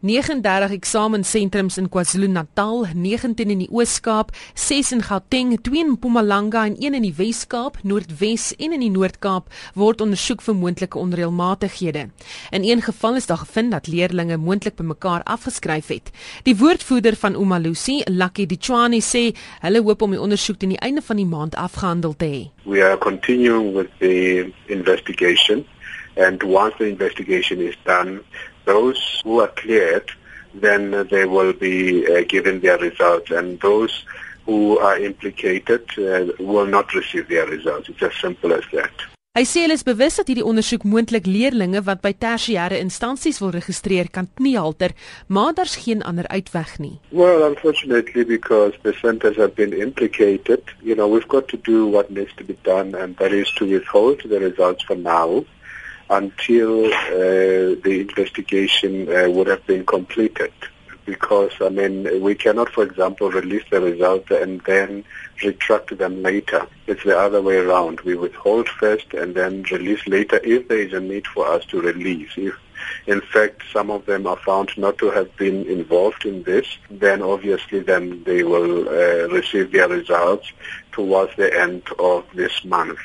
39 eksamensentrums in KwaZulu-Natal, 19 in die Oos-Kaap, 6 in Gauteng, 2 in Mpumalanga en 1 in die Wes-Kaap, Noordwes en in die Noord-Kaap word ondersoek vir moontlike onreëlmatighede. In een geval is daar gevind dat leerders moontlik bymekaar afgeskryf het. Die woordvoerder van Umalusi, Lucky Dichwani sê hulle hoop om die ondersoek teen die einde van die maand afgehandel te hê. We are continuing with the investigation and once the investigation is done those who are cleared, then they will be uh, given their results, and those who are implicated uh, will not receive their results. It's as simple as that. Hy sê hulle is bewus dat hierdie ondersoek moontlik leerders wat by tersiêre instansies wil registreer kan kniehalter, maar daar's geen ander uitweg nie. Well, unfortunately because the centers have been implicated, you know, we've got to do what needs to be done and that is to withhold the results for now until uh, the investigation uh, would have been completed. Because, I mean, we cannot, for example, release the results and then retract them later. It's the other way around. We withhold first and then release later if there is a need for us to release. If, in fact, some of them are found not to have been involved in this, then obviously then they will uh, receive their results towards the end of this month.